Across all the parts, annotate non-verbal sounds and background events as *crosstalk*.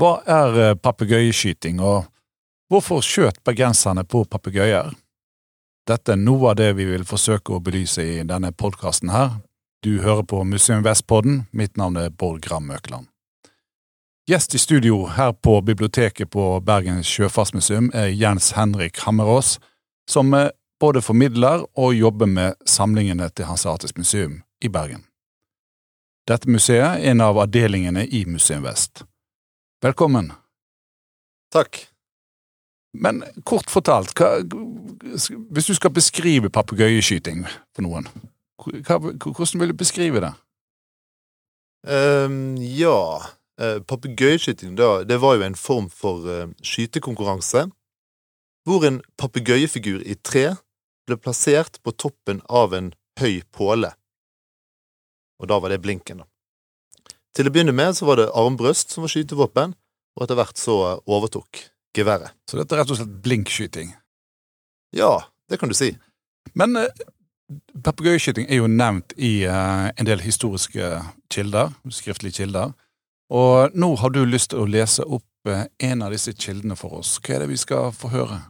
Hva er eh, papegøyeskyting, og hvorfor skjøt bergenserne på papegøyer? Dette er noe av det vi vil forsøke å belyse i denne podkasten her. Du hører på Museum Vestpodden. Mitt navn er Bård Gram Økland. Gjest i studio her på biblioteket på Bergens sjøfartsmuseum er Jens Henrik Hammerås, som både formidler og jobber med samlingene til Hans Artes museum i Bergen. Dette museet er en av avdelingene i Museum Vest. Velkommen. Takk. Men kort fortalt, hva, hvis du skal beskrive papegøyeskyting for noen, hva, hvordan vil du beskrive det? Um, ja, uh, papegøyeskyting det var jo en form for uh, skytekonkurranse hvor en papegøyefigur i tre ble plassert på toppen av en høy påle. Og da var det blinken, da. Til å begynne med så var det armbrøst som var skytevåpen, og etter hvert så overtok geværet. Så dette er rett og slett blinkskyting? Ja, det kan du si. Men eh, papegøyeskyting er jo nevnt i eh, en del historiske kilder, skriftlige kilder. Og nå har du lyst til å lese opp eh, en av disse kildene for oss. Hva er det vi skal få høre?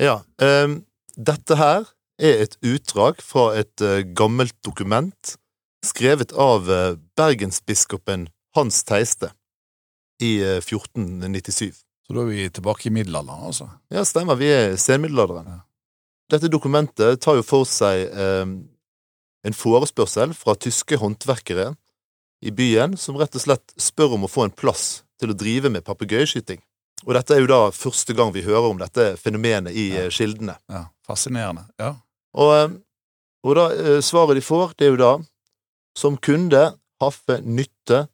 Ja, eh, dette her er et utdrag fra et uh, gammelt dokument skrevet av uh, bergensbiskopen Hans Teiste i uh, 1497. Så da er vi tilbake i middelalderen, altså? Ja, stemmer. Vi er senmiddelalderen. Ja. Dette dokumentet tar jo for seg en forespørsel fra tyske håndverkere i byen som rett og slett spør om å få en plass til å drive med papegøyeskyting. Og dette er jo da første gang vi hører om dette fenomenet i ja. kildene. Ja, Fascinerende. Ja. Og, eh, og da, eh, svaret de får, det er jo da som kunde haffe nytte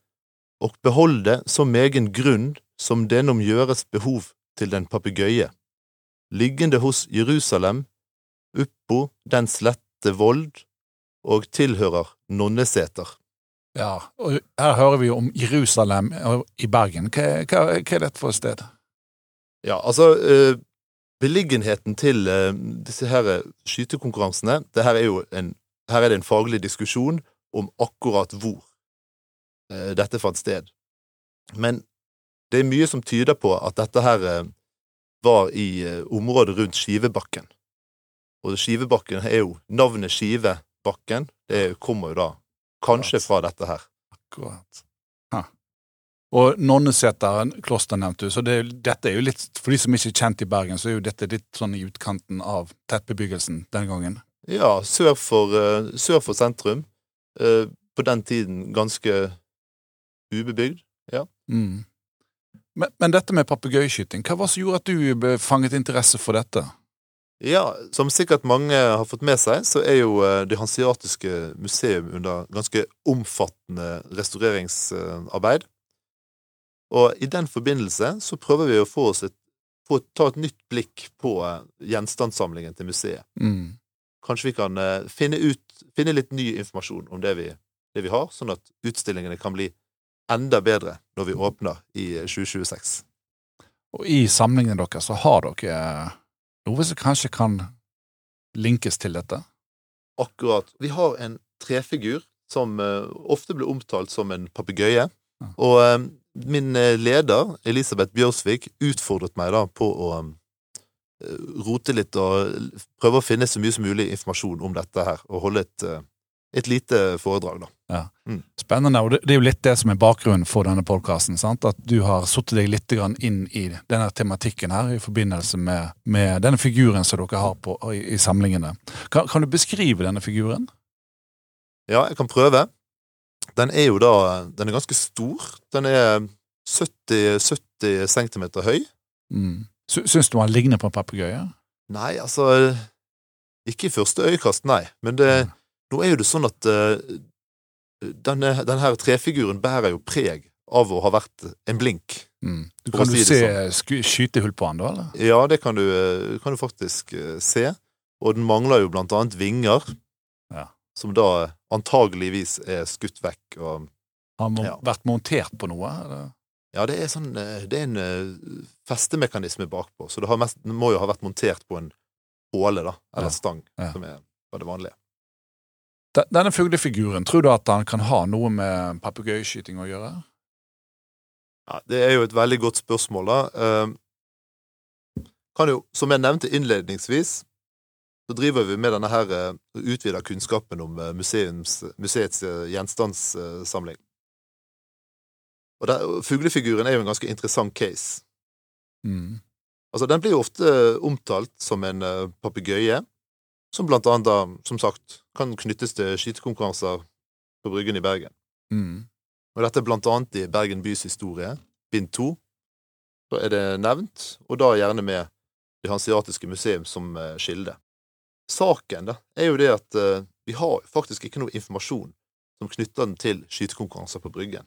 og beholde så megen grunn som denom gjøres behov til den papegøye, liggende hos Jerusalem, oppå den slette vold, og tilhører nonneseter. Ja, og her hører vi om Jerusalem i Bergen. Hva, hva, hva er dette for et sted? Ja, altså eh, Beliggenheten til eh, disse her skytekonkurransene det her er jo en, Her er det en faglig diskusjon om akkurat hvor dette fant sted. Men det er mye som tyder på at dette her var i området rundt Skivebakken. Og Skivebakken er jo Navnet Skivebakken det kommer jo da kanskje fra dette her. Akkurat. Og Nonneseteren, kloster nevnte du, så det, dette er jo litt, for de som ikke er kjent i Bergen, så er jo dette litt sånn i utkanten av tettbebyggelsen den gangen. Ja, sør for, sør for sentrum. Uh, på den tiden ganske ubebygd, ja. Mm. Men, men, dette med papegøyeskyting, hva var det som gjorde at du fanget interesse for dette? Ja, som sikkert mange har fått med seg, så er jo eh, Det hansiatiske museum under ganske omfattende restaureringsarbeid. Og i den forbindelse så prøver vi å få oss et, få, ta et nytt blikk på uh, gjenstandssamlingen til museet. Mm. Kanskje vi kan finne ut finne litt ny informasjon om det vi, det vi, har, sånn at utstillingene kan bli enda bedre når vi åpner i 2026. Eh, Og i samlingen deres så har dere noe som kanskje kan linkes til dette? Akkurat. Vi har en trefigur som uh, ofte blir omtalt som en papegøye. Og min eh, leder, Elisabeth Bjørsvik, utfordret meg da på å eh, rote litt og prøve å finne så mye som mulig informasjon om dette her, og holde et, eh, et lite foredrag, da. Ja. Mm. Spennende, og det er jo litt det som er bakgrunnen for denne podkasten. At du har satt deg litt inn i denne tematikken her i forbindelse med, med denne figuren som dere har på, i, i samlingene. Kan, kan, du beskrive denne figuren? Ja, jeg kan prøve. Den er jo da Den er ganske stor. Den er 70, 70 cm høy. Mm. Syns du han ligner på en papegøye? Nei, altså Ikke i første øyekast, nei. Men det, mm. nå er jo det sånn at uh, denne, denne trefiguren bærer jo preg av å ha vært en blink. Mm. Kan du si se sånn. skytehull på han da, eller? Ja, det kan du, eh, kan du faktisk uh, se. Og den mangler jo blant annet vinger. Ja som da antageligvis er skutt vekk. Og, har man ja. vært montert på noe? Eller? Ja, det er, sånn, eh, det er en uh, festemekanisme bakpå, så det, mest, må jo ha vært montert på en håle, da, eller ja. stang, ja. som er, det vanlige. Denne fuglefiguren, tror du at han kan ha noe med papegøyeskyting å gjøre? Ja, Det er jo et veldig godt spørsmål, da. Eh, kan jo, som jeg nevnte innledningsvis, så driver vi med denne her eh, utvida kunnskapen om eh, museums, museets eh, gjenstandssamling. Og der, Fuglefiguren er jo en ganske interessant case. Mm. Altså, Den blir jo ofte omtalt som en uh, papegøye, som blant annet da, som sagt, kan knyttes til skytekonkurranser på Bryggen i Bergen. Mm. Og dette er blant annet i Bergen bys historie, bind to. Så er det nevnt, og da gjerne med Det hanseatiske museum som uh, kilde. Saken da, er jo det at uh, vi har faktisk ikke noe informasjon som knytter den til skytekonkurranser på Bryggen.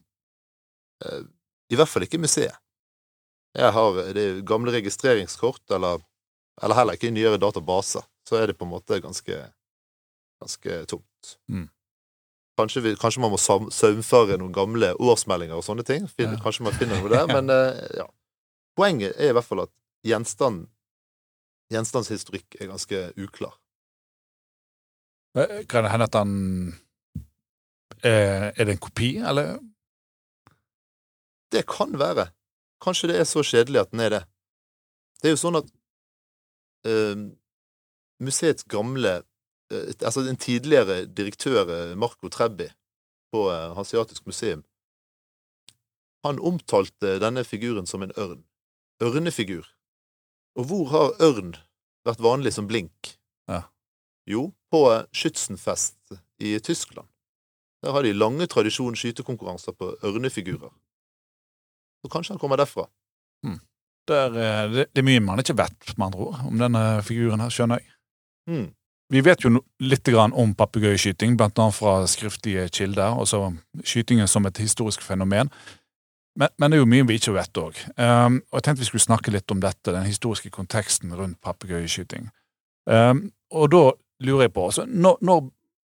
Eh, I hvert fall ikke museet. Jeg har det gamle registreringskort, eller, eller heller ikke i nyere databaser. Så er det på en måte ganske, ganske tomt. Mm. Kanskje, vi, kanskje man må saumfare noen gamle årsmeldinger og sånne ting. Finner, Ja. Kanskje man finner noe der, men *laughs* eh, ja. Poenget er i hvert fall at gjenstand, gjenstandshistorikk er ganske uklar. Eh, Kan det hende at han Er det en kopi, eller? Det kan være. Kanskje det er så kjedelig at den er det. Det er jo sånn at uh, museets gamle uh, Altså den tidligere direktør eh, Marco Trebbi på uh, Hanseatisk museum Han omtalte denne figuren som en ørn. Ørnefigur. Og hvor har ørn vært vanlig som blink? Ja. Jo, på Schützenfest i Tyskland. Der har de lange tradisjon skytekonkurranser på ørnefigurer. Så kanskje han kommer derfra. Der, eh, det, det er mye man ikke vet, med andre ord, om denne figuren her, skjønner jeg. Mm. Vi vet jo litt grann om papegøyeskyting, blant annet fra skriftlige kilder, og så skytingen som et historisk fenomen. Men, men det er jo mye vi ikke vet òg. Um, og jeg tenkte vi skulle snakke litt om dette, den historiske konteksten rundt papegøyeskyting. Um, og da lurer jeg på, altså, når, når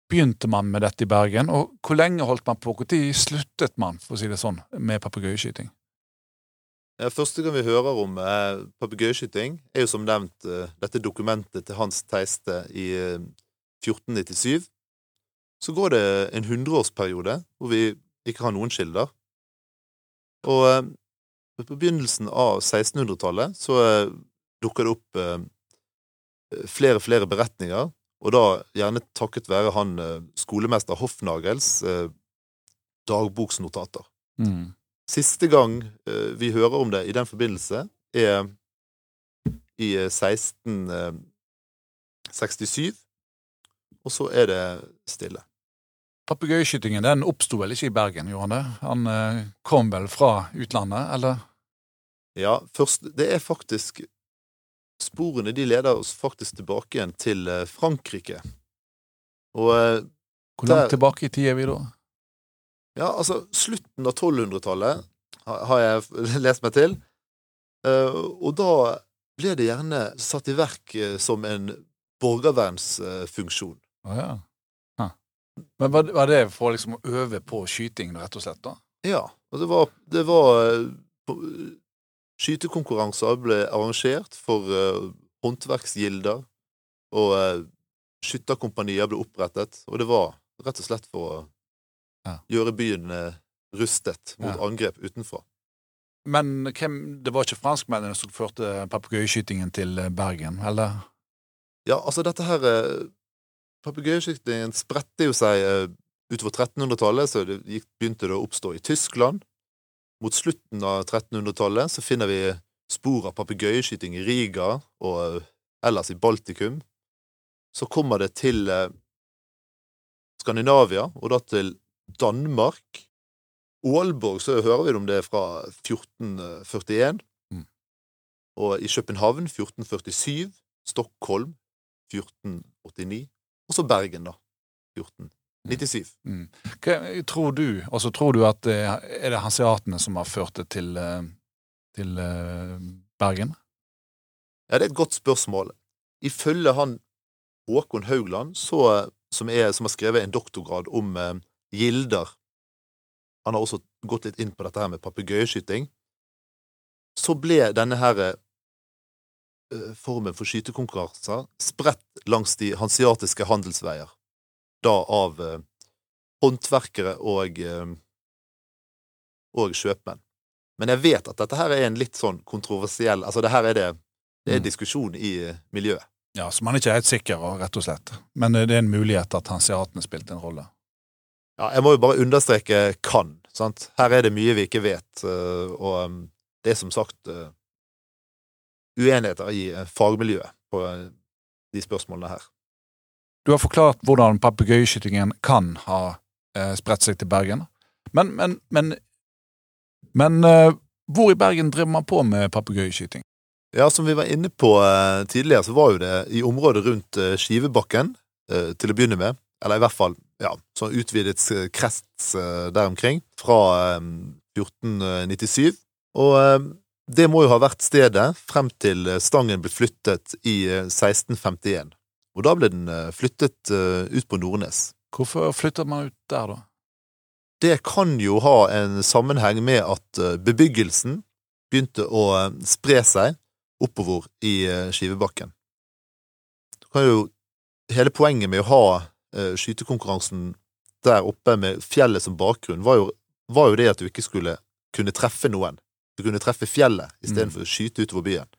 begynte man med dette i Bergen, og hvor lenge holdt man på? Når sluttet man, for å si det sånn, med papegøyeskyting? Eh, Første gang vi hører om eh, papegøyeskyting, er jo som nevnt eh, dette dokumentet til Hans Teiste i eh, 1497. Så går det en hundreårsperiode hvor vi ikke har noen kilder. Og eh, på begynnelsen av 1600-tallet så eh, dukker det opp eh, flere og flere beretninger, og da gjerne takket være han skolemester Hoffnagels dagboksnotater. Mm. Siste gang eh, vi hører om det i den forbindelse, er i eh, 1667, og så er det stille. Papegøyeskytingen den oppsto vel ikke i Bergen, gjorde han det? Han eh, kom vel fra utlandet, eller? Ja, først Det er faktisk Sporene de leder oss faktisk tilbake igjen til eh, Frankrike. Og eh, Hvor langt Der- tilbake i tid er vi da? Ja, altså Slutten av 1200-tallet har jeg *laughs* lest meg til. Eh, Og da ble det gjerne satt i verk eh, som en borgervernsfunksjon. Å ja. Ha. Men var, var det for liksom å øve på skyting, rett og slett? da? Ja, og det var, det var eh, Skytekonkurranser ble arrangert for håndverksgilder, og skytterkompanier ble opprettet, og det var rett og slett for å Ja. gjøre byen eh, rustet mot Ja. angrep utenfra. Men hvem, det var ikke franskmennene som førte papegøyeskytingen til eh, Bergen, eller? Ja, altså dette her eh, Papegøyeskytingen spredte jo seg utover 1300-tallet, så det gikk, begynte det å oppstå i Tyskland. Mot slutten av 1300-tallet så finner vi spor av papegøyeskyting i Riga og ellers i Baltikum. Så kommer det til Skandinavia, og da til Danmark. Aalborg så hører vi om det fra 1441. Mm. Og i København 1447. Stockholm 1489. Og så Bergen, da. 1497. Mm. Hva, tror du, altså tror du at det er det hanseatene som har ført det til, eh, til eh, Bergen? Ja, det er et godt spørsmål. Ifølge han Håkon Haugland, så, som, er, som har skrevet en doktorgrad om eh, gilder Han har også gått litt inn på dette her med papegøyeskyting. Så ble denne her eh, formen for skytekonkurranser spredt langs de hansiatiske handelsveier. Da av eh, håndverkere og, eh, og kjøpmenn. Men jeg vet at dette her er en litt sånn kontroversiell Altså, det her er det Det er Mm. diskusjon i miljøet. Ja, Så man er ikke helt sikker, rett og slett. Men det er en mulighet at hanseatene spilte en rolle. Ja, jeg må jo bare understreke kan. Sant? Her er det mye vi ikke vet, eh, og um, det er som sagt eh, uenigheter i eh, fagmiljøet på de spørsmålene her. Du har forklart hvordan papegøyeskytingen kan ha spredt seg til Bergen. Men, men, men, men hvor i Bergen driver man på med papegøyeskyting? Ja, som vi var inne på tidligere, så var jo det i området rundt Skivebakken til å begynne med. Eller i hvert fall ja, sånn utvidet eh, krets eh, der omkring, fra eh, 1497. Og eh, det må jo ha vært stedet frem til Stangen ble flyttet i eh, 1651. Og da ble den flyttet ut på Nordnes. Hvorfor flytter man ut der, da? Det kan jo ha en sammenheng med at bebyggelsen begynte å spre seg oppover i Skivebakken. Hele poenget med å ha skytekonkurransen der oppe med fjellet som bakgrunn, var jo, var jo det at du ikke skulle kunne treffe noen. Du kunne treffe fjellet istedenfor å skyte utover byen.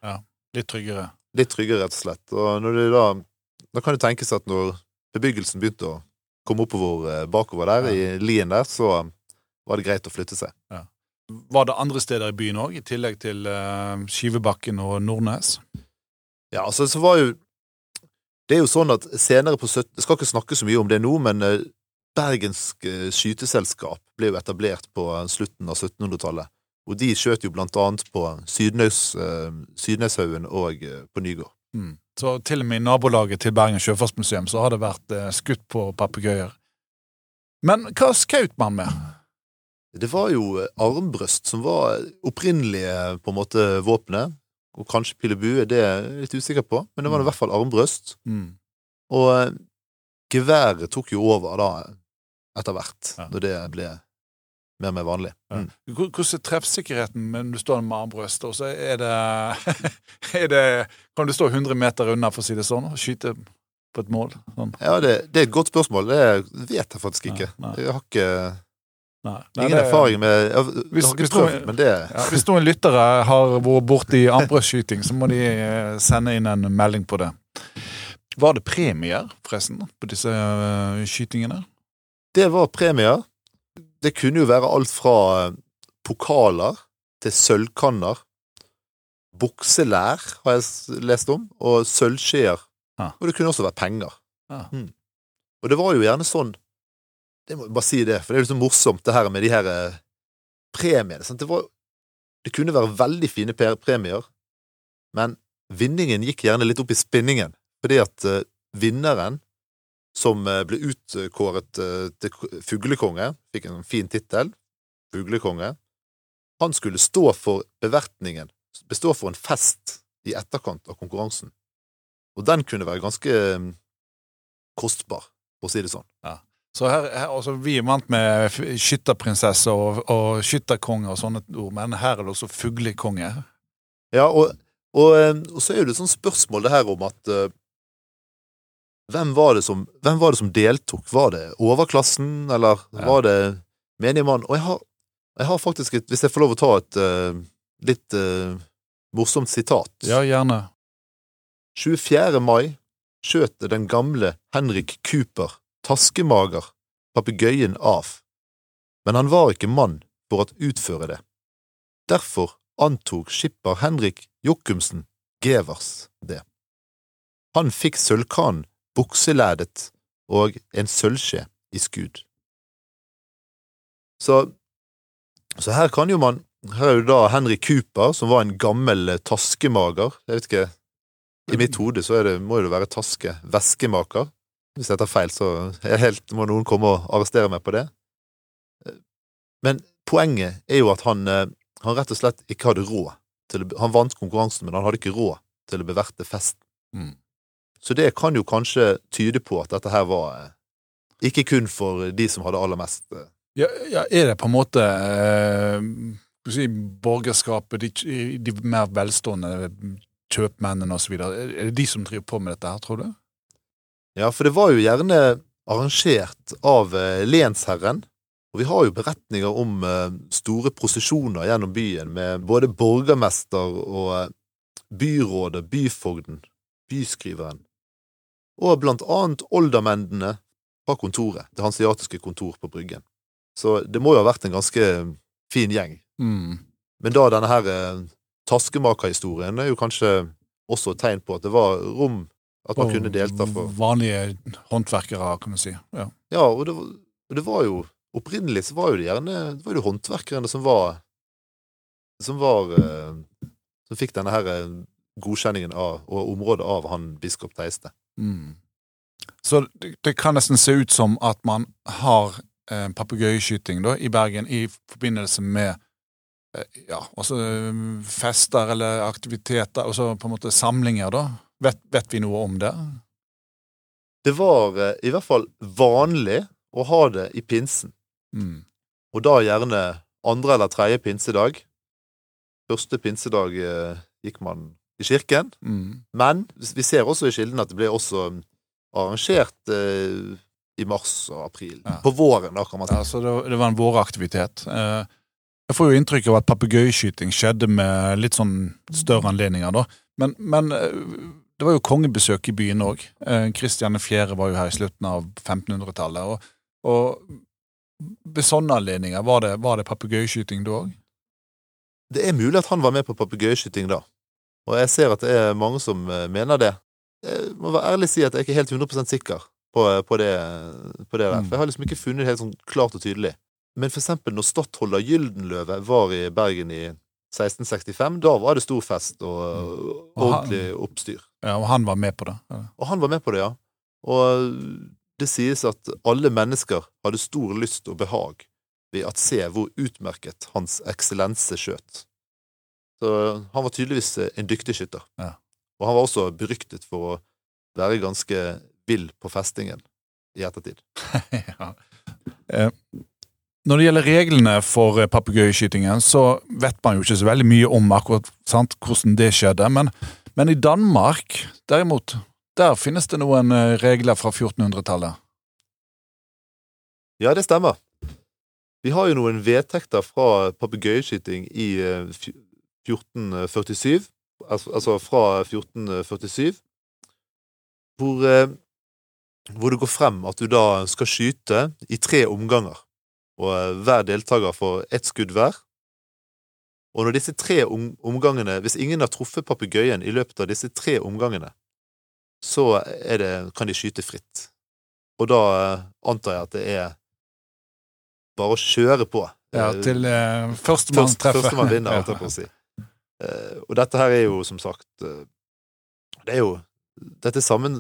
Litt tryggere. Litt tryggere, rett og slett. Og da, da kan det tenkes at når bebyggelsen begynte å komme oppover eh, bakover der, i lien der, så var det greit å flytte seg. Var det andre steder i byen òg, i tillegg til uh, Skivebakken og Nordnes? Ja, altså, så var jo Det er jo sånn at senere på 17... Jeg skal ikke snakke så mye om det nå, men eh, Bergensk eh, skyteselskap ble jo etablert på eh, slutten av 1700-tallet. Og de skjøt jo blant annet på Sydnøs, Sydnøshaugen og på Nygård. Mm. Så til og med i nabolaget til Bergen sjøfartsmuseum så har det vært skutt på papegøyer. Men hva skjøt man med? Det var jo armbrøst som var opprinnelige på en måte våpenet. Og kanskje pil og bue, det er jeg litt usikker på, men det var i hvert fall armbrøst. Mm. Og eh, geværet tok jo over da, etter hvert, Ja. når det ble mer og mer vanlig. Ja. Mm. Hvordan er treffsikkerheten når du står med armbrøst, og så er det, *laughs* er det Kan du stå 100 meter unna, for å si det sånn, og skyte på et mål? Sånn. Ja, det, det er et godt spørsmål. Det vet jeg faktisk ikke. Nei. Jeg har ikke Nei. Nei, ingen det- erfaring med Jeg Hvis- har ikke prøvd, men det Ja, hvis noen lyttere har vært borti armbrøstskyting, så må de eh, sende inn en melding på det. Var det premier, forresten, på disse eh, skytingene? Det var premier. Det kunne jo være alt fra eh, pokaler til sølvkanner. Bukselær har jeg lest om, og sølvskjeer. Ah. Og det kunne også være penger. Ah. Mm. Og det var jo gjerne sånn Det må jeg bare si det, for det er jo så morsomt det her med de her eh, premiene. Sant? Det, var, det kunne være veldig fine premier, men vinningen gikk gjerne litt opp i spinningen, fordi at uh, vinneren som uh, ble utkåret uh, til fuglekonge, fikk en fin tittel, fuglekonge. Han skulle stå for bevertningen, bestå for en fest i etterkant av konkurransen. Og den kunne være ganske eh, kostbar, for å si det sånn. Så her, her, altså, Vi er vant med skytterprinsesse og, og skytterkonge og sånne ord, men her er det også fuglekonge. Ja, og, og, eh, og så er det et sånt spørsmål det her om at uh, hvem, var det som, hvem var det som deltok? Var det overklassen, eller Ja. var det menigmann? Og jeg har, jeg har faktisk et, hvis jeg får lov å ta et uh, litt uh, morsomt sitat. Ja, gjerne. 24. mai skjøt den gamle Henrik Cooper, taskemager, papegøyen av, men han var ikke mann for å utføre det. Derfor antok skipper Henrik Jokumsen Gevers det. Han fikk sølvkranen bukselædet og en sølvskje i skudd. Så, så her kan jo man Her er jo da Henrik Cooper, som var en gammel taskemager. Jeg vet ikke i mitt hode så det, må det være taske. Væskemaker. Hvis jeg tar feil, så helt, må noen komme og arrestere meg på det. Men poenget er jo at han, eh, han rett og slett ikke hadde råd til å Han vant konkurransen, men han hadde ikke råd til å beverte festen. Mm. Så det kan jo kanskje tyde på at dette her var eh, ikke kun for de som hadde aller mest. eh. Ja, ja, er det på en måte eh, si, borgerskapet, de, de mer velstående kjøpmennene osv., er det de som driver på med dette her, tror du? Ja, for det var jo gjerne arrangert av eh, lensherren Og vi har jo beretninger om eh, store prosesjoner gjennom byen med både borgermester og eh, byrådet, byfogden, byskriveren, og blant annet oldermennene fra kontoret, det hansiatiske kontor på Bryggen. Så det må jo ha vært en ganske fin gjeng. Mm. Men da denne her eh, taskemakerhistorien er jo kanskje også et tegn på at det var rom at man Og kunne delta for Vanlige håndverkere, kan du si. Ja. Ja, og det, var- og det var jo Opprinnelig så var jo det gjerne Det var jo håndverkerne som var Som var eh, Som fikk denne her eh, godkjenningen av og området av han biskop Teiste. Mm. Så det, det kan nesten se ut som at man har eh, papegøyeskyting i Bergen i forbindelse med eh, ja, eh, fester eller aktiviteter, altså på en måte samlinger, da. Vet, vet vi noe om det? Det var eh, i hvert fall vanlig å ha det i pinsen, Mm. og da gjerne andre eller tredje pinsedag. Første pinsedag eh, gikk man i kirken, Mm. men vi ser også i kilden at det ble også arrangert eh, i mars og april. Ja. På våren, da, kan man si. Ja, så det, det var en våraktivitet. Eh, jeg får jo inntrykk av at papegøyeskyting skjedde med litt sånn større anledninger, da. Men, men det var jo kongebesøk i byen òg. Kristian 4. var jo her i slutten av 1500-tallet. Og, og ved sånne anledninger, var det, var det papegøyeskyting da òg? Det er mulig at han var med på papegøyeskyting da, og jeg ser at det er mange som eh, mener det. Jeg må være ærlig si at jeg er ikke helt 100% sikker på, på, det, på det der, Mm. for jeg har liksom ikke funnet det helt sånn klart og tydelig. Men for eksempel når stattholder Gyldenløve var i Bergen i 1665, da var det stor fest og Og ordentlig oppstyr. Ja, og han var med på det? eller? Og han var med på det, ja. Og det sies at alle mennesker hadde stor lyst og behag ved at se hvor utmerket hans eksellense skjøt. Så han var tydeligvis en dyktig skytter. Ja. Og han var også beryktet for å være ganske vill på festingen i ettertid. *laughs* ja. Eh, Når det gjelder reglene for eh, papegøyeskytingen, så vet man jo ikke så veldig mye om akkurat sant, hvordan det skjedde. Men, men i Danmark, derimot, der finnes det noen eh, regler fra 1400-tallet. Ja, det stemmer. Vi har jo noen vedtekter fra papegøyeskyting i eh, 1447, altså, altså fra 1447, hvor, eh, hvor det går frem at du da skal skyte i tre omganger, og eh, hver deltaker får ett skudd hver. Og når disse tre om omgangene Hvis ingen har truffet papegøyen i løpet av disse tre omgangene, så det, kan de skyte fritt. Og da eh, antar jeg at det er bare å kjøre på. Ja, Eh, til eh, førstemann Først, treffer. Førstemann vinner, *laughs* holdt jeg på å si. Eh, og dette her er jo som sagt Det er jo dette sammen,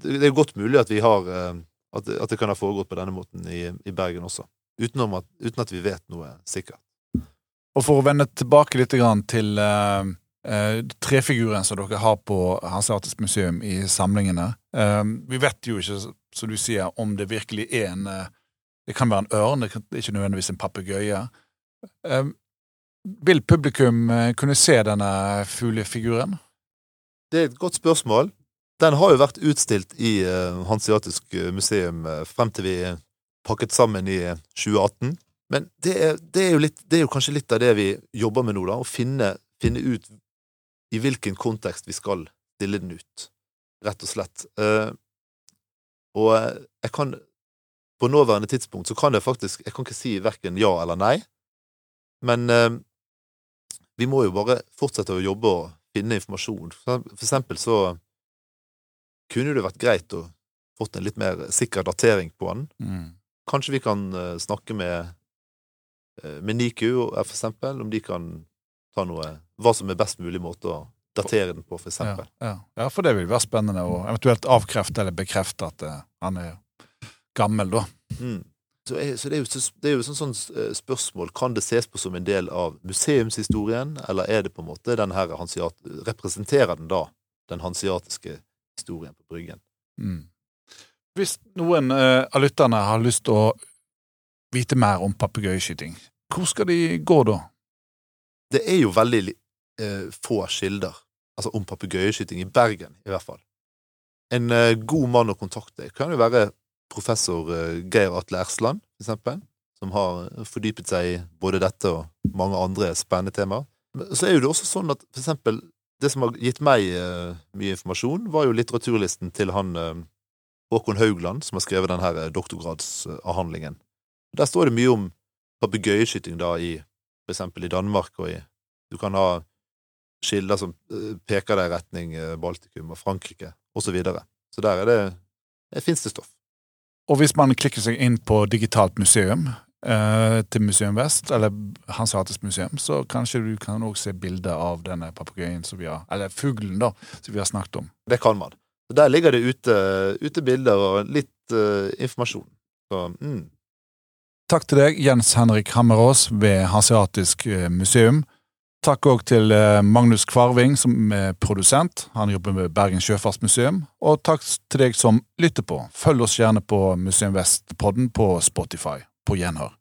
Det er godt mulig at vi har at, det- at det kan ha foregått på denne måten i, i Bergen også. Utenom at, uten at vi vet noe sikkert. Og for å vende tilbake litt til uh, uh, trefiguren som dere har på Hanseatisk museum i samlingene. Uh, vi vet jo ikke, som du sier, om det virkelig er en Det kan være en ørn, det er ikke nødvendigvis en papegøye. Vil publikum kunne se denne fuglefiguren? Det er et godt spørsmål. Den har jo vært utstilt i Hanseatisk museum frem til vi pakket sammen i eh, 2018. Men det er, det, er litt, det er jo kanskje litt av det vi jobber med nå, da. Å finne, finne ut i hvilken kontekst vi skal stille den ut, rett og slett. Uh, og jeg kan På nåværende tidspunkt så kan jeg faktisk Jeg kan ikke si verken ja eller nei, men uh, vi må jo bare fortsette å jobbe og finne informasjon. For eksempel så kunne det vært greit å fått en litt mer sikker datering på den. Mm. Kanskje vi kan eh, snakke med, med NIKU, er for eksempel, om de kan ta noe Hva som er best mulig måte å datere den på, for eksempel. ja. ja, for det vil være spennende å eventuelt avkrefte eller bekrefte at eh, han er gammel, da. Mm. Så, er, så det er jo, det er jo sånn, sånn eh, spørsmål Kan det ses på som en del av museumshistorien, eller er det på en måte den her hansiat... Representerer den da den hansiatiske historien på Bryggen? Mm. Hvis noen eh, av lytterne har lyst til å vite mer om papegøyeskyting, hvor skal de gå da? Det er jo veldig eh, få kilder altså om papegøyeskyting i Bergen, i hvert fall. En eh, god mann å kontakte kan jo være professor eh, Geir Atle Ersland, for eksempel, som har fordypet seg i både dette og mange andre spennende temaer. Så er jo det også sånn at for eksempel det som har gitt meg eh, mye informasjon, var jo litteraturlisten til han eh, Håkon Haugland, som har skrevet denne eh, doktorgradsavhandlingen. Der står det mye om papegøyeskyting i for eksempel i Danmark og i Du kan ha skilder som eh, peker deg i retning eh, Baltikum og Frankrike, og så videre. Så der er det, det fins det stoff. Og hvis man klikker seg inn på Digitalt museum eh, til Museum Vest, eller Hans Hates museum, så kanskje du kan også se bilder av denne papegøyen som vi har Eller fuglen, da, som vi har snakket om. Det kan man. Så Der ligger det ute, ute bilder og litt eh, informasjon. Så mm. Takk til deg, Jens Henrik Hammerås ved Hanseatisk eh, museum. Takk òg til eh, Magnus Kvarving, som er produsent. Han jobber med Bergen sjøfartsmuseum. Og takk til deg som lytter på. Følg oss gjerne på Museum Vest-podden på Spotify. På gjenhør.